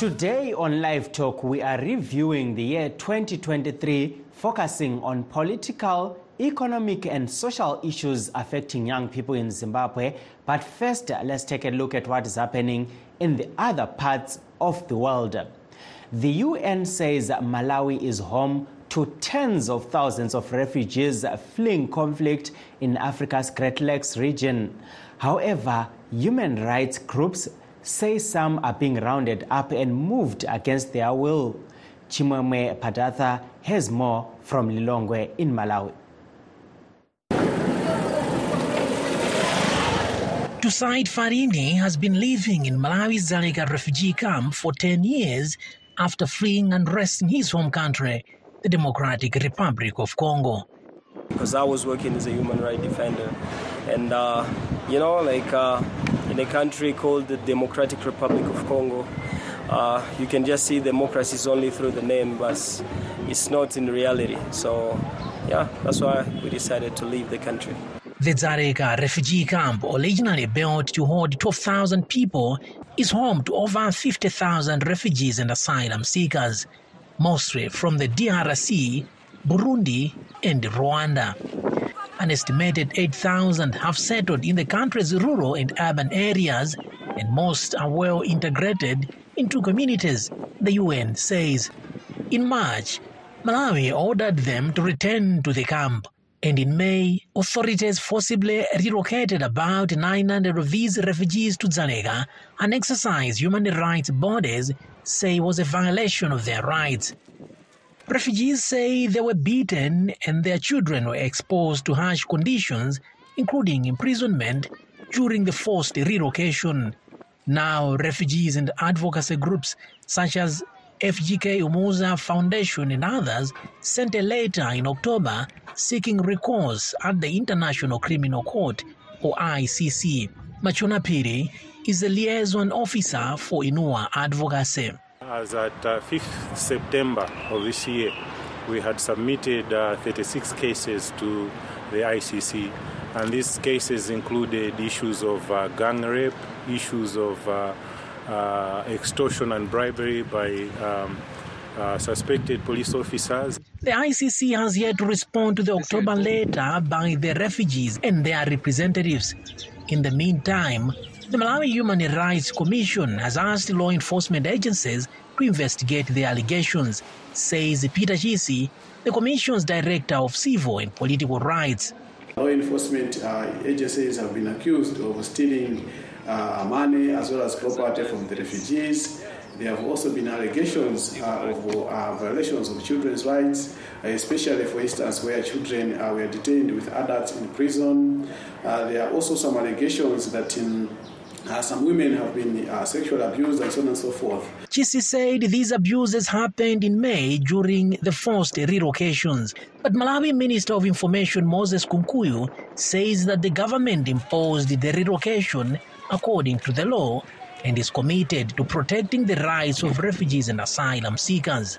Today on Live Talk, we are reviewing the year 2023, focusing on political, economic, and social issues affecting young people in Zimbabwe. But first, let's take a look at what is happening in the other parts of the world. The UN says Malawi is home to tens of thousands of refugees fleeing conflict in Africa's Great Lakes region. However, human rights groups say some are being rounded up and moved against their will. Chimwemwe Padatha has more from Lilongwe in Malawi. Tusaid Farini has been living in Malawi's Dzaleka refugee camp for 10 years after fleeing unrest in his home country, the Democratic Republic of Congo. Because I was working as a human rights defender, and uh, you know, like uh, in a country called the Democratic Republic of Congo, uh, you can just see democracy is only through the name, but it's not in reality. So, yeah, that's why we decided to leave the country. The Dzaleka refugee camp, originally built to hold 12,000 people, is home to over 50,000 refugees and asylum seekers, mostly from the DRC, Burundi, and Rwanda. An estimated 8,000 have settled in the country's rural and urban areas, and most are well integrated into communities, the UN says. In March, Malawi ordered them to return to the camp. And in May, authorities forcibly relocated about 900 of these refugees to Dzaleka, an exercise human rights bodies say was a violation of their rights. Refugees say they were beaten and their children were exposed to harsh conditions, including imprisonment, during the forced relocation. Now, refugees and advocacy groups such as FGK Umuza Foundation and others sent a letter in October seeking recourse at the International Criminal Court, or ICC. Machona Piri is the liaison officer for Inua Advocacy. As at uh, 5th September of this year, we had submitted uh, 36 cases to the ICC, and these cases included issues of uh, gang rape, issues of uh, uh, extortion and bribery by um, uh, suspected police officers. The ICC has yet to respond to the October letter by the refugees and their representatives. In the meantime, the Malawi Human Rights Commission has asked law enforcement agencies to investigate the allegations, says Peter Chisi, the Commission's Director of Civil and Political Rights. Law enforcement uh, agencies have been accused of stealing uh, money as well as property from the refugees. There have also been allegations uh, of uh, violations of children's rights, especially, for instance, where children uh, were detained with adults in prison. Uh, there are also some allegations that in, uh, some women have been uh, sexually abused and and so forth. Chisi said these abuses happened in May during the forced relocations. But Malawi Minister of Information Moses Kunkuyu says that the government imposed the relocation according to the law and is committed to protecting the rights of refugees and asylum seekers.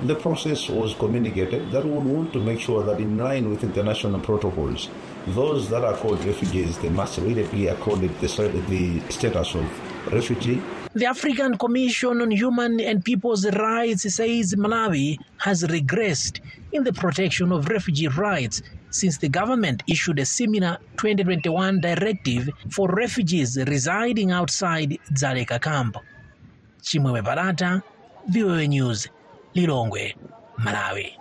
The process was communicated that we want to make sure that in line with international protocols, those that are called refugees, they must really be accorded the, the status of refugee. The African Commission on Human and People's Rights says Malawi has regressed in the protection of refugee rights since the government issued a similar 2021 directive for refugees residing outside Dzaleka camp. Chimwemwe Padatha, VOA News, Lilongwe, Malawi.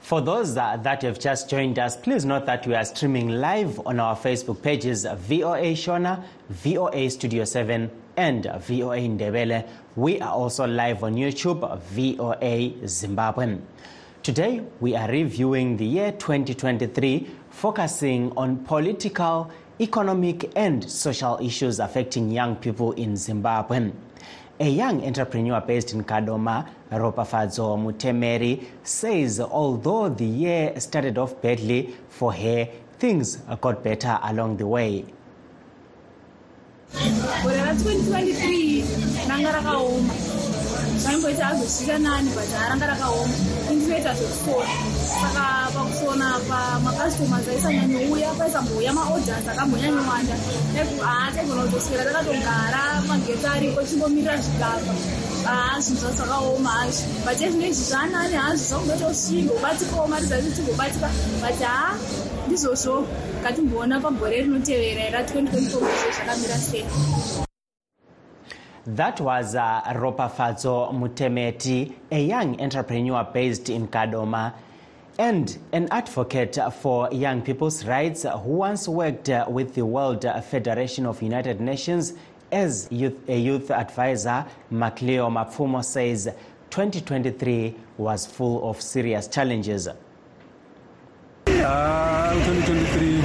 For those that, that have just joined us, please note that we are streaming live on our Facebook pages VOA Shona, VOA Studio 7, and VOA Ndebele. We are also live on YouTube, VOA Zimbabwe. Today, we are reviewing the year 2023, focusing on political, economic and social issues affecting young people in Zimbabwe. A young entrepreneur based in Kadoma, Ropafadzo Mutemeri, says although the year started off badly for her, things got better along the way. zvaimboita azosvika nani bhajana ranga rakaoma. Indinoita zvekusona saka pakusona pamakastomers aisanyanyouya paisambouya maodhers akambonyanyowanda taigona kutoswera takatogara magetsi aripo chingomirira zvigaba. Hazvinzva zvakaoma hazvo. But ezvinoizvi zvanani hazvo zvakungoitosvingo ubatikawo mari dzacho tigobatika but ha ndizvozvo. Ngatimboona pagore rinotevera ra 2024 zvakamira sei. That was uh, Ropafadzo Mutemeti, a young entrepreneur based in Kadoma and an advocate for young people's rights who once worked uh, with the World Federation of United Nations as youth, a youth advisor. Macleo Mapfumo says 2023 was full of serious challenges. 2023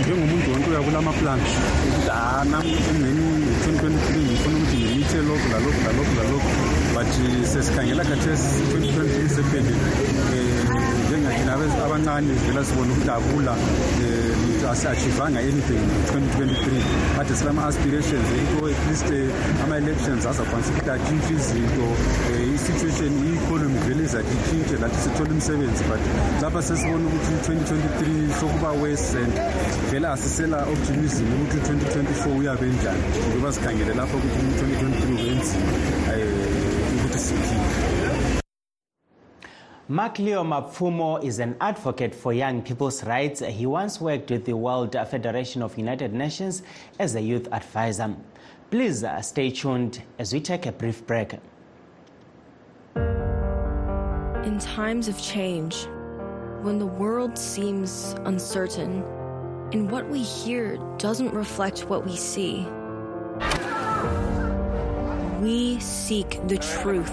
njengomuntu wonke uyakula amaplani ukuthi hana emneni 2023 dice loco, la loco, la loco, la loco. But sesikhangela khathesi 2023 sephelile um njengathina abancane vela sibona ukudabula um asi-achivanga anything 2023 kade silama-aspirations into at least ama-elections azakwanisa ukuthi izinto um i-situation i-economy vele izathi lathi sithole imisebenzi but lapha sesibona ukuthi 2023 sokuba west and vele asisela optimism ukuthi 2024 uyabe njani. Njengoba sikhangele lapha ukuthi 2023 ubenzima ukuthi siphile Mark Leo Mapfumo is an advocate for young people's rights. He once worked with the World Federation of United Nations as a youth advisor. Please uh, stay tuned as we take a brief break. In times of change, when the world seems uncertain and what we hear doesn't reflect what we see, we seek the truth.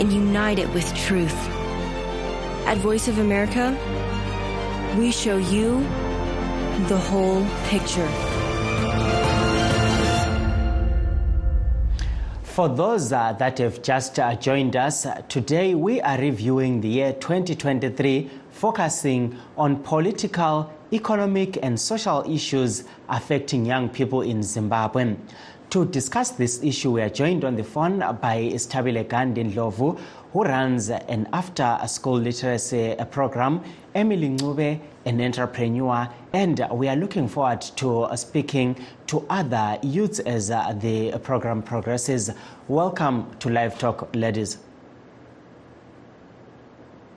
and unite it with truth. At Voice of America, we show you the whole picture. For those uh, that have just uh, joined us, uh, today we are reviewing the year 2023, focusing on political, economic, and social issues affecting young people in Zimbabwe. To discuss this issue, we are joined on the phone by Stabile Gandhi Ndlovu, who runs an after-school literacy program, Emily Ncube, an entrepreneur, and we are looking forward to speaking to other youths as the program progresses. Welcome to Live Talk, ladies.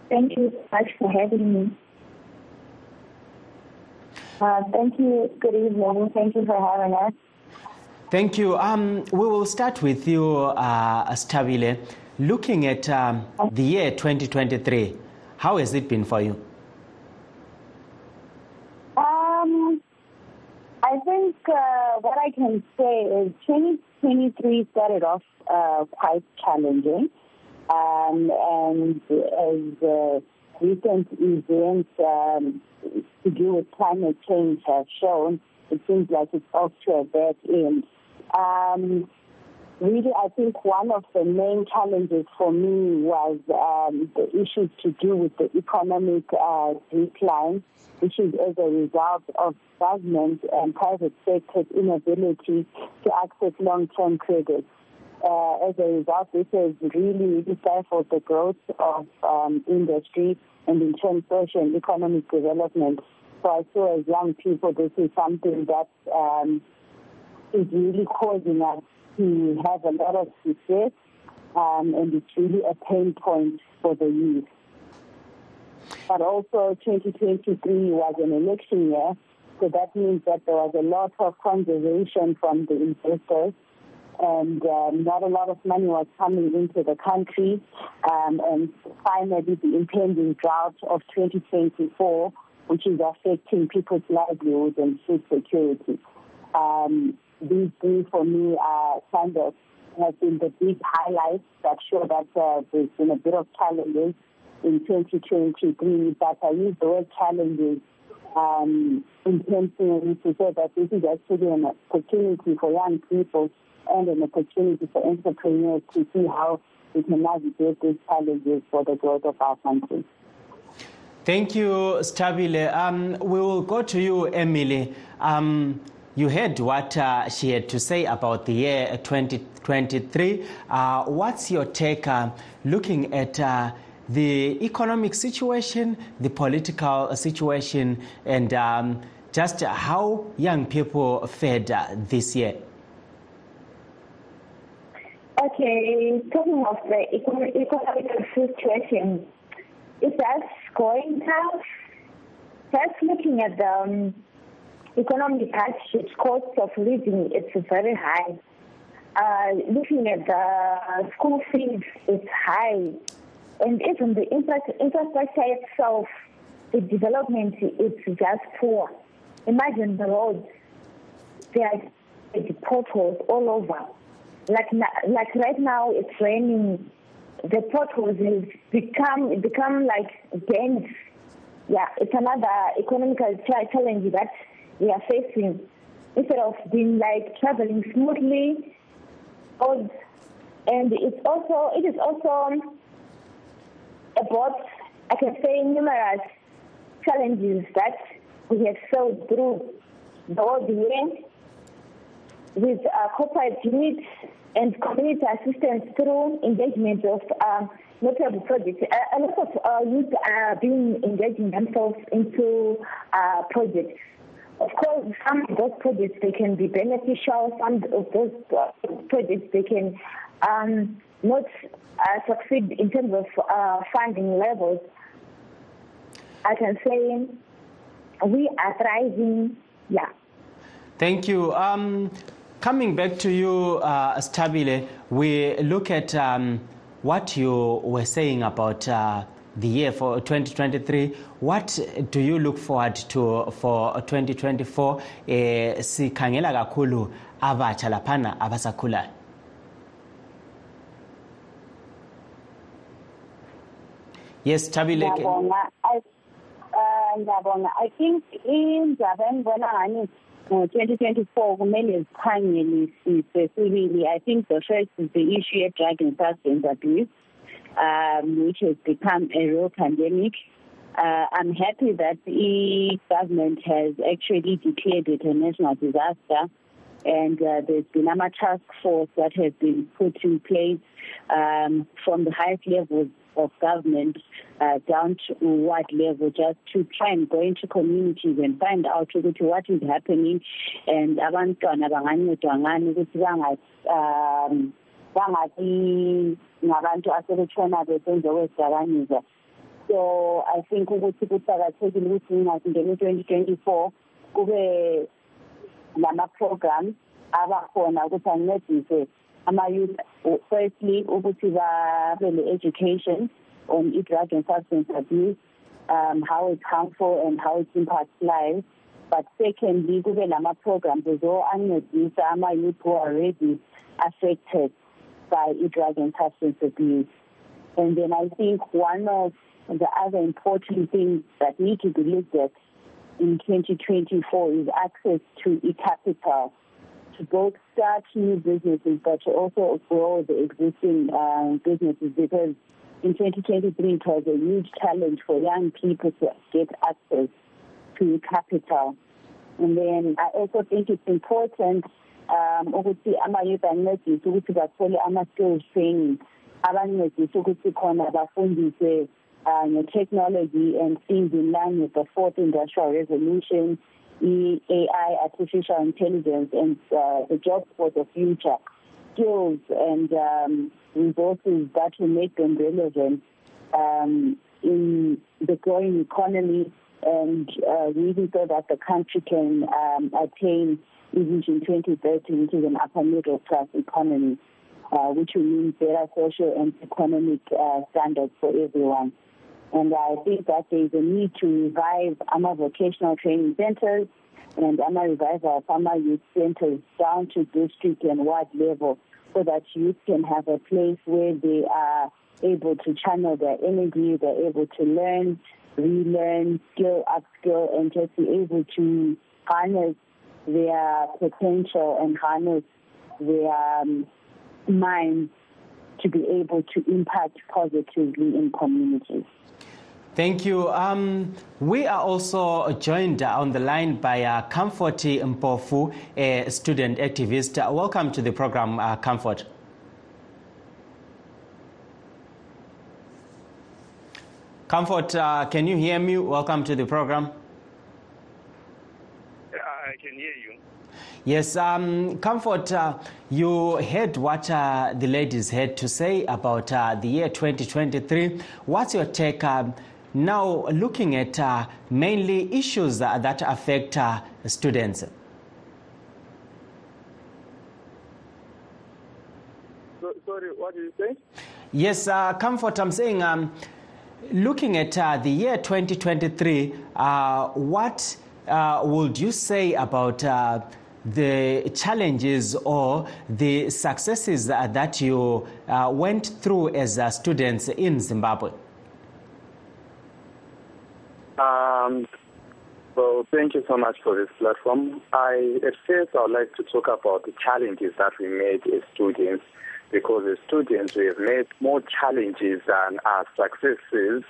Thank you so much for having me. Uh, thank you. Good evening. Thank you for having us. Thank you. Um, we will start with you, uh, Stabile. Looking at um, the year 2023, how has it been for you? Um, I think uh, what I can say is 2023 started off uh, quite challenging. Um, and as uh, recent events um, to do with climate change have shown, it seems like it's off to a bad end. Um, really, I think one of the main challenges for me was um, the issues to do with the economic uh, decline, which is as a result of government and private sector's inability to access long-term credit. Uh, as a result, this has really stifled the growth of um, industry and in turn social and economic development. So I feel as young people, this is something that um, is really causing us to have a lot of success, um, and it's really a pain point for the youth. but also 2023 was an election year. So that means that there was a lot of conservation from the investors and um, not a lot of money was coming into the country. Um, and finally, the impending drought of 2024, which is affecting people's livelihoods and food security. Um, these three, for me, kind of have been the big highlights that show that uh, there's been a bit of challenges in 2023. But I use the word challenges um, intentionally to say that this is actually an opportunity for young people and an opportunity for entrepreneurs to see how we can navigate these challenges for the growth of our country. Thank you, Stabile. Um, we will go to you, Emily. Um, you heard what uh, she had to say about the year 2023. Uh, what's your take uh, looking at uh, the economic situation, the political situation, and um, just how young people fared uh, this year? Okay, talking of the economic situation, is that going tough? Just looking at the um, economic hardships, cost of living, it's very high. Uh, looking at the school fees, it's high. And even the infrastructure itself, the development, it's just poor. Imagine the roads, there are potholes all over like like right now it's raining the potholes has become become like dense yeah it's another economical challenge that we are facing instead of being like traveling smoothly and it's also it is also about i can say numerous challenges that we have sailed through the whole year with uh, corporate units and community assistance through engagement of um, notable projects. A, a lot of uh, youth are being engaging themselves into uh, projects. Of course, some of those projects they can be beneficial. Some of those projects they can um, not uh, succeed in terms of uh, funding levels. I can say we are thriving. Yeah. Thank you. Um, Coming back to you, uh, Stabile, we look at um, what you were saying about uh, the year for 2023. What do you look forward to for 2024? Eh, kakhulu abatsha laphana abasakhulayo. Yes, Tabile. Uh, ngiyabonga. I think indaba engibona ngani ngo-2024 kumele zikhangelisise sibili i think the first is the issue of drug and substance abuse um, which has become a real pandemic. Uh, i'm happy that the government has actually declared it a national disaster and uh, there's been a task force that has been put in place um, from the highest levels of government uh, down to what level just to try and go into communities and find out ukuthi what is happening and abantwana bangancedwa ngani ukuthi um bangabi ngabantu asebetshona besenze kwezidakamizwa so i think ukuthi kuqakathekile ukuthi ngingazingeni twenty twenty four kube lama-programs abakhona ukuthi ancedise ama-youth firstly ukuthi babe le-education on drug and substance abuse um, how it's harmful and how it impacts lives. But secondly kube lama-programs ezo-ancedisa ama-youth who are already affected by drug and substance abuse and then i think one of the other important things that need to be looked at in 2024 is access to e-capital to both start new businesses but to also grow the existing uh, businesses because in 2023 it was a huge challenge for young people to get access to capital. And then I also think it's important um ukuthi ama-youth ancedise ukuthi bathole ama-skills training abancedise ukuthi khona bafundise uh, nge-technology and things in line with the fourth industrial revolution AI, artificial intelligence, and uh, the jobs for the future, skills and um, resources that will make them relevant um, in the growing economy and uh, really so that the country can um, attain Vision 2030, which is an upper middle class economy, uh, which will mean better social and economic uh, standards for everyone. And I think that there is a need to revive our vocational training centers and AMA our farmer youth centers down to district and ward level so that youth can have a place where they are able to channel their energy, they're able to learn, relearn, skill, upskill, and just be able to harness their potential and harness their um, minds to be able to impact positively in communities. Thank you. Um, we are also joined on the line by uh, Comfort Mpofu, a student activist. Uh, welcome to the program, uh, Comfort. Comfort, uh, can you hear me? Welcome to the program. I can hear you. Yes, um, Comfort, uh, you heard what uh, the ladies had to say about uh, the year 2023. What's your take um, now looking at uh, mainly issues that affect uh, students? So, sorry, what did you say? Yes, uh, Comfort, I'm saying um, looking at the year 2023, what uh, would you say about uh, the challenges or the successes that you uh, went through as students in Zimbabwe? Um, well, thank you so much for this platform. I, at first, I would like to talk about the challenges that we made as students, because as students, we have made more challenges than our successes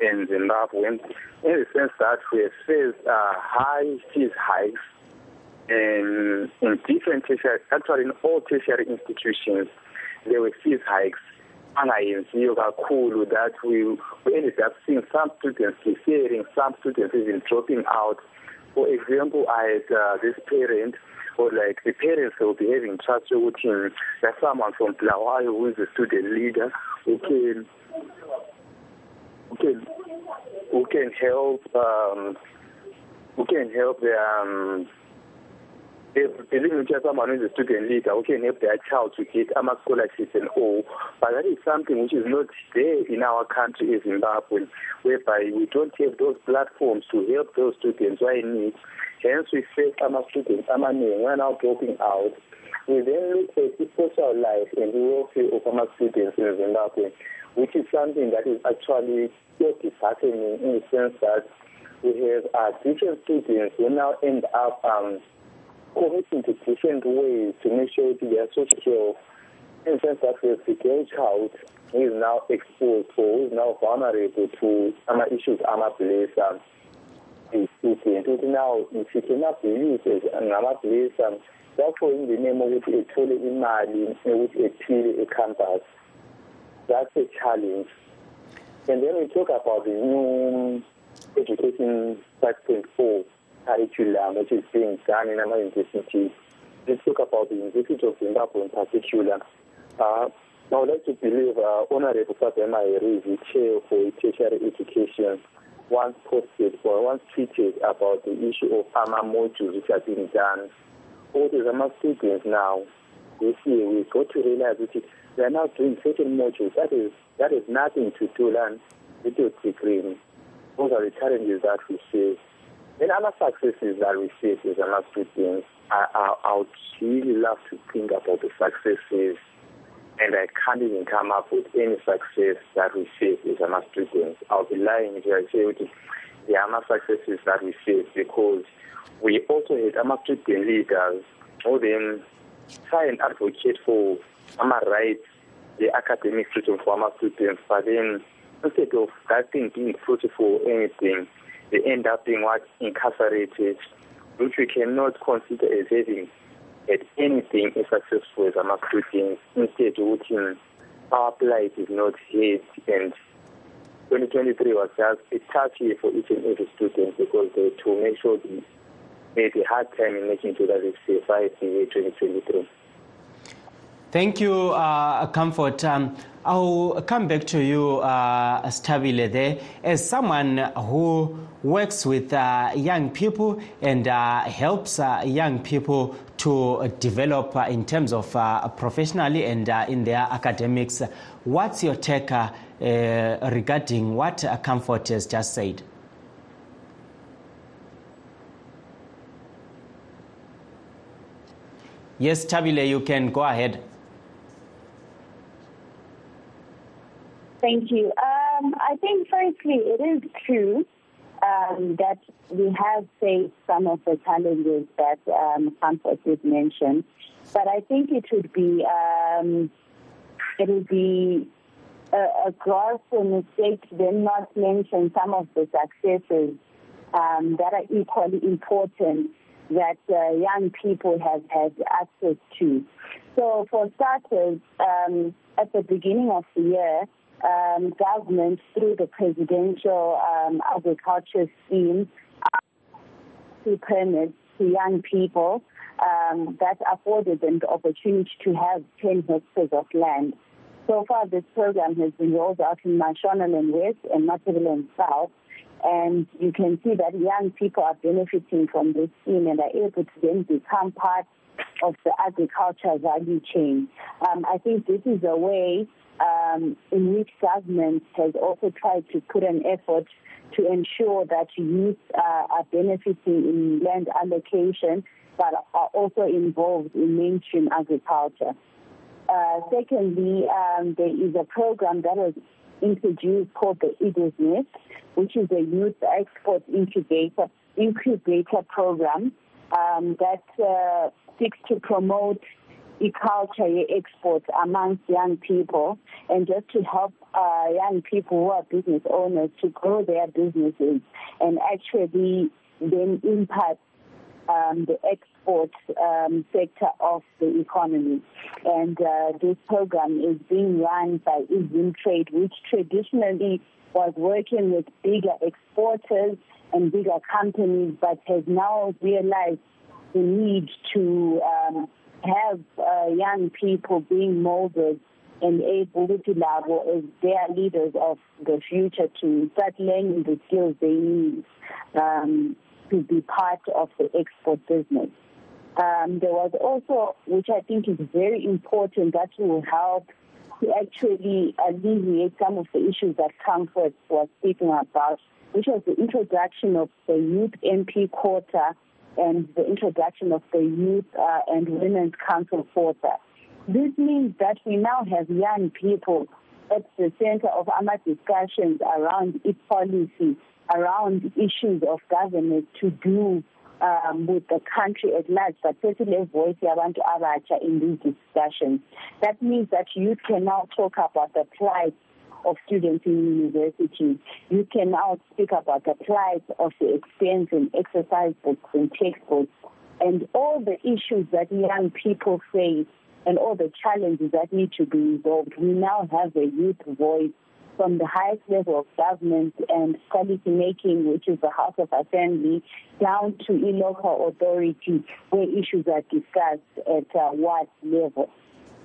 in Zimbabwe in the sense that we have faced uh, high fees hikes in, in different tertiary, actually in all tertiary institutions, there were fees hikes And I feel kakhulu that we, we ended up seeing some students deferring, some students even dropping out. For example, I had uh, this parent or like the parents will be having trust with him. There's someone from Bulawayo who is a student leader who can who can who can help um, who can help the um, believing just someone is a student leader who can help their child to get AMA scholarships and all. But that is something which is not there in our country in Zimbabwe, whereby we don't have those platforms to help those students who are in need. Hence, we face AMA students, AMA men, we are now dropping out. We then look at the social life and the welfare of AMA students in Zimbabwe which is something that is actually so disheartening in the sense that we have uh, different students who now end up um, committing to different ways to make sure are social in the sense that the girl child is now exposed or is now vulnerable to some issues amabhilesa student ukuthi now if you cannot be used as ngamabhilesa therefore in the name ukuthi ethole imali yokuthi ephile ecampus that's a challenge. And then we talk about the new education 5.4 curriculum, which is being done in our universities. Let's talk about the University of Zimbabwe in particular. Uh, I would like to believe uh, Honorable Fabema is the chair for tertiary education, once posted or once tweeted about the issue of AMA modules which are being done. All the AMA students now, this year, we got to realize that they are now doing certain modules. That is that is nothing to do learn your degree. Those are the challenges that we face. Then other successes that we face as an students, I, I, I would really love to think about the successes, and I can't even come up with any success that we face as an students. I'll be lying if I say it. There are successes that we face because we also had student leaders who then try and advocate for our rights, the academic freedom for students, but then instead of that thing being fruitful anything, they end up being what incarcerated, which we cannot consider as having at anything as successful as our students. Instead, which our plight is not hit and 2023 was just a tough year for each and every student because they to make sure they made a hard time in making sure that they survive the year 2023. Thank you, uh, Comfort. Um, I'll come back to you, uh, Stabile, there. As someone who works with uh, young people and uh, helps uh, young people to develop uh, in terms of uh, professionally and in their academics, what's your take regarding what Comfort has just said? Yes, Tabile, you can go ahead. Thank you. Um, I think, firstly, it is true um, that we have faced some of the challenges that um, Comfort did mention, but I think it would be um, it would be a, a gross mistake to then not mention some of the successes um, that are equally important that uh, young people have had access to. So, for starters, um, at the beginning of the year, um, government, through the presidential um, agriculture scheme, to permits to young people um, that afforded them the opportunity to have 10 hectares of land. So far, this program has been rolled out in Mashonaland West and Matabeleland South. And you can see that young people are benefiting from this scheme and are able to then become part of the agriculture value chain. Um, I think this is a way um, in which government has also tried to put an effort to ensure that youth uh, are benefiting in land allocation, but are also involved in mainstream agriculture. Uh, secondly, um, there is a program that was introduced called the Eagles which is a youth export incubator incubator program um, that uh, seeks to promote e-culture export amongst young people and just to help uh, young people who are business owners to grow their businesses and actually then impact um, the export um, sector of the economy. And uh, this program is being run by Izim Trade, which traditionally was working with bigger exporters and bigger companies, but has now realized the need to um, have uh, young people being molded and able to level as their leaders of the future to start learning the skills they need um, to be part of the export business. Um, there was also, which I think is very important, that will help to actually alleviate some of the issues that Comfort was speaking about, which was the introduction of the youth MP quota and the introduction of the Youth uh, and Women's Council quota. This means that we now have young people at the center of our discussions around e-policy, around issues of governance to do um, with the country at large, but especially a voice yabantu abatsha in these discussions. That means that youth can now talk about the plight of students in universities. You can now speak about the plight of the expense in exercise books and textbooks and all the issues that young people face and all the challenges that need to be resolved. We now have a youth voice from the highest level of government and policy making, which is the House of Assembly, down to local authority where issues are discussed at uh, what level.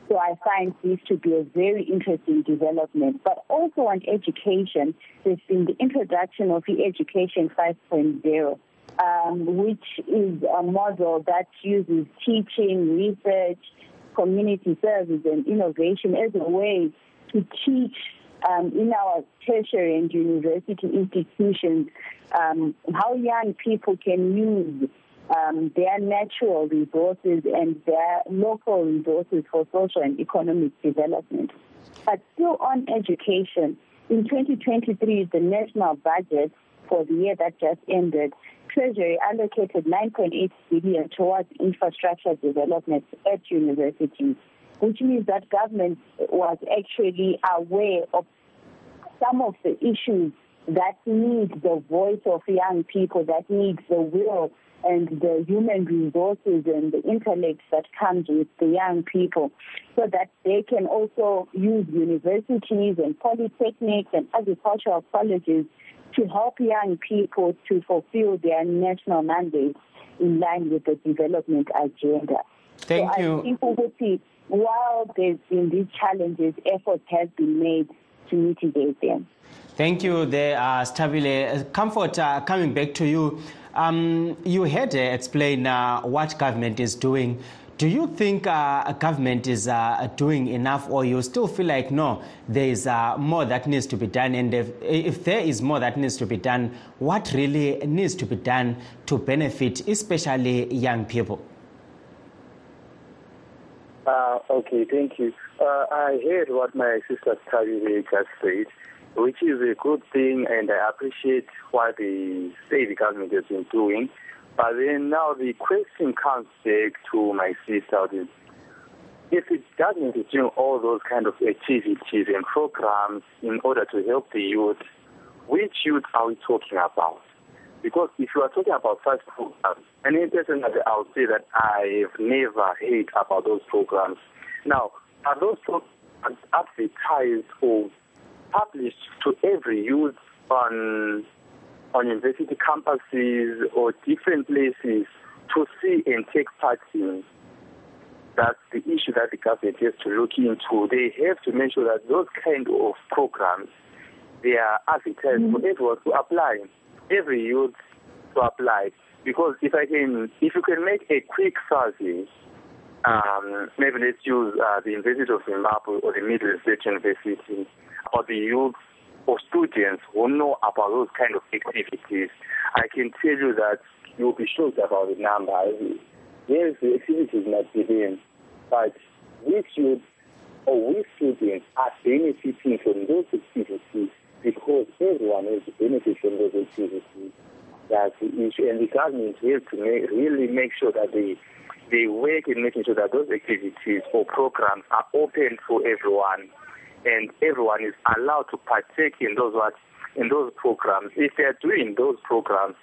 So I find this to be a very interesting development. But also on education, there's been the introduction of the Education 5.0, um, which is a model that uses teaching, research, community service, and innovation as a way to teach um, in our tertiary and university institutions um, how young people can use um, their natural resources and their local resources for social and economic development. But still on education, in 2023, the national budget for the year that just ended, Treasury allocated 9.8 billion towards infrastructure development at universities, which means that government was actually aware of some of the issues that need the voice of young people, that needs the will and the human resources and the intellect that comes with the young people so that they can also use universities and polytechnics and agricultural colleges to help young people to fulfill their national mandates in line with the development agenda. Thank so you. I think ukuthi while there's been these challenges, efforts have been made to mitigate them. Thank you there, uh, Stabile. Comfort, uh, coming back to you. Um, you had uh, explain uh, what government is doing. Do you think uh, government is uh, doing enough, or you still feel like no, there is uh, more that needs to be done? And if, if there is more that needs to be done, what really needs to be done to benefit, especially young people? Uh, okay, thank you. Uh, I heard what my sister Tabi just said, which is a good thing, and I appreciate what the state government has been doing. But then now the question comes back to my sister: is if government is doing all those kind of activities and programs in order to help the youth, which youth are we talking about? Because if you are talking about such programs, and personally, I'll say that I have never heard about those programs. Now, are those programs advertised or published to every youth on on university campuses or different places to see and take part in? That's the issue that the government has to look into. They have to make sure that those kind of programs they are advertised mm-hmm. for everyone to apply every youth to apply. Because if I can, if you can make a quick survey, um, maybe let's use uh, the University of Zimbabwe or the Midlands State University, or the youth or students who know about those kind of activities, I can tell you that you'll be shocked about the number. Yes, the activities might be there, but which youth or which students are benefiting from those activities because everyone is benefiting from those activities. That's the issue. And the government has to make, really make sure that they, they work in making sure that those activities or programs are open for everyone. And everyone is allowed to partake in those what, in those programs. If they are doing those programs,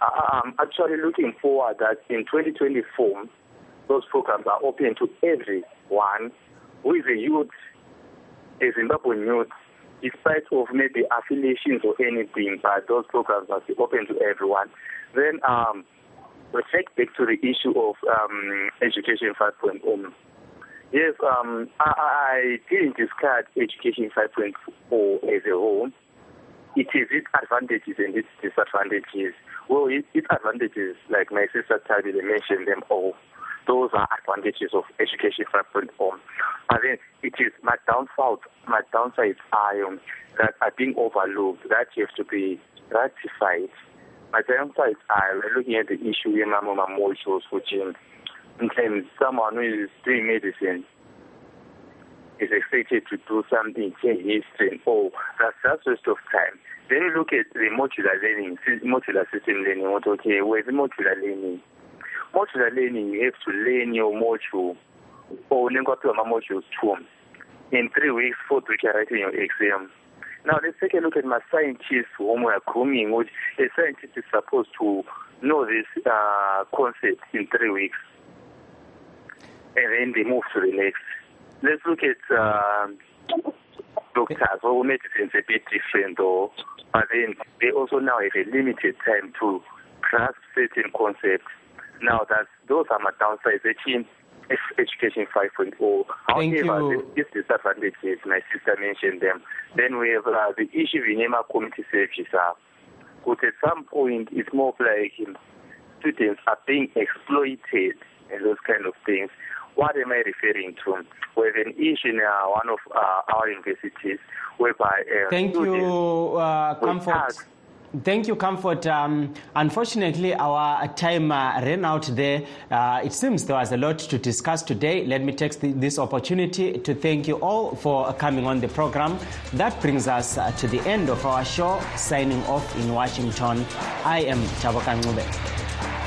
I'm actually looking forward that in 2024, those programs are open to everyone who is a youth, a Zimbabwean youth, despite of maybe affiliations or anything, but those programs must be open to everyone. Then um, we take back to the issue of um, education 5.0. Yes, um, I, I didn't discard education 5.4 as a whole. It is its advantages and its disadvantages. Well, its, its advantages, like my sister Tabi mentioned them all those are advantages of education 5.0. But then it is my downfalls, my downsides are um, that are being overlooked, that have to be ratified. My downsides are looking at the issue in Mama molecules, which in, in someone who is doing medicine is expected to do something, change history, oh, that's just waste of time. Then you look at the modular learning, modular system learning, what okay, where's modular learning? modular learning you have to learn your module. Or unenge waphiwa ama-modules two. In three weeks fourth week you're writing your exam. Now let's take a look at my scientists whom we are grooming which a scientist is supposed to know this uh, concept in three weeks and then they move to the next let's look at uh, doctors or medicine is a bit different though but then they also now have a limited time to grasp certain concepts now, that those are my downsides. Actually, education 5.0. However, these disadvantages, my sister mentioned them. Then we have uh, the issue in EMA community services. Uh, but at some point, it's more like um, students are being exploited and those kind of things. What am I referring to? We have an issue in uh, one of uh, our universities whereby uh, Thank you, uh, Comfort. Thank you, Comfort. Um, unfortunately, our time uh, ran out there. Uh, it seems there was a lot to discuss today. Let me take this opportunity to thank you all for coming on the program. That brings us uh, to the end of our show. Signing off in Washington, I am Tabokan Ncube.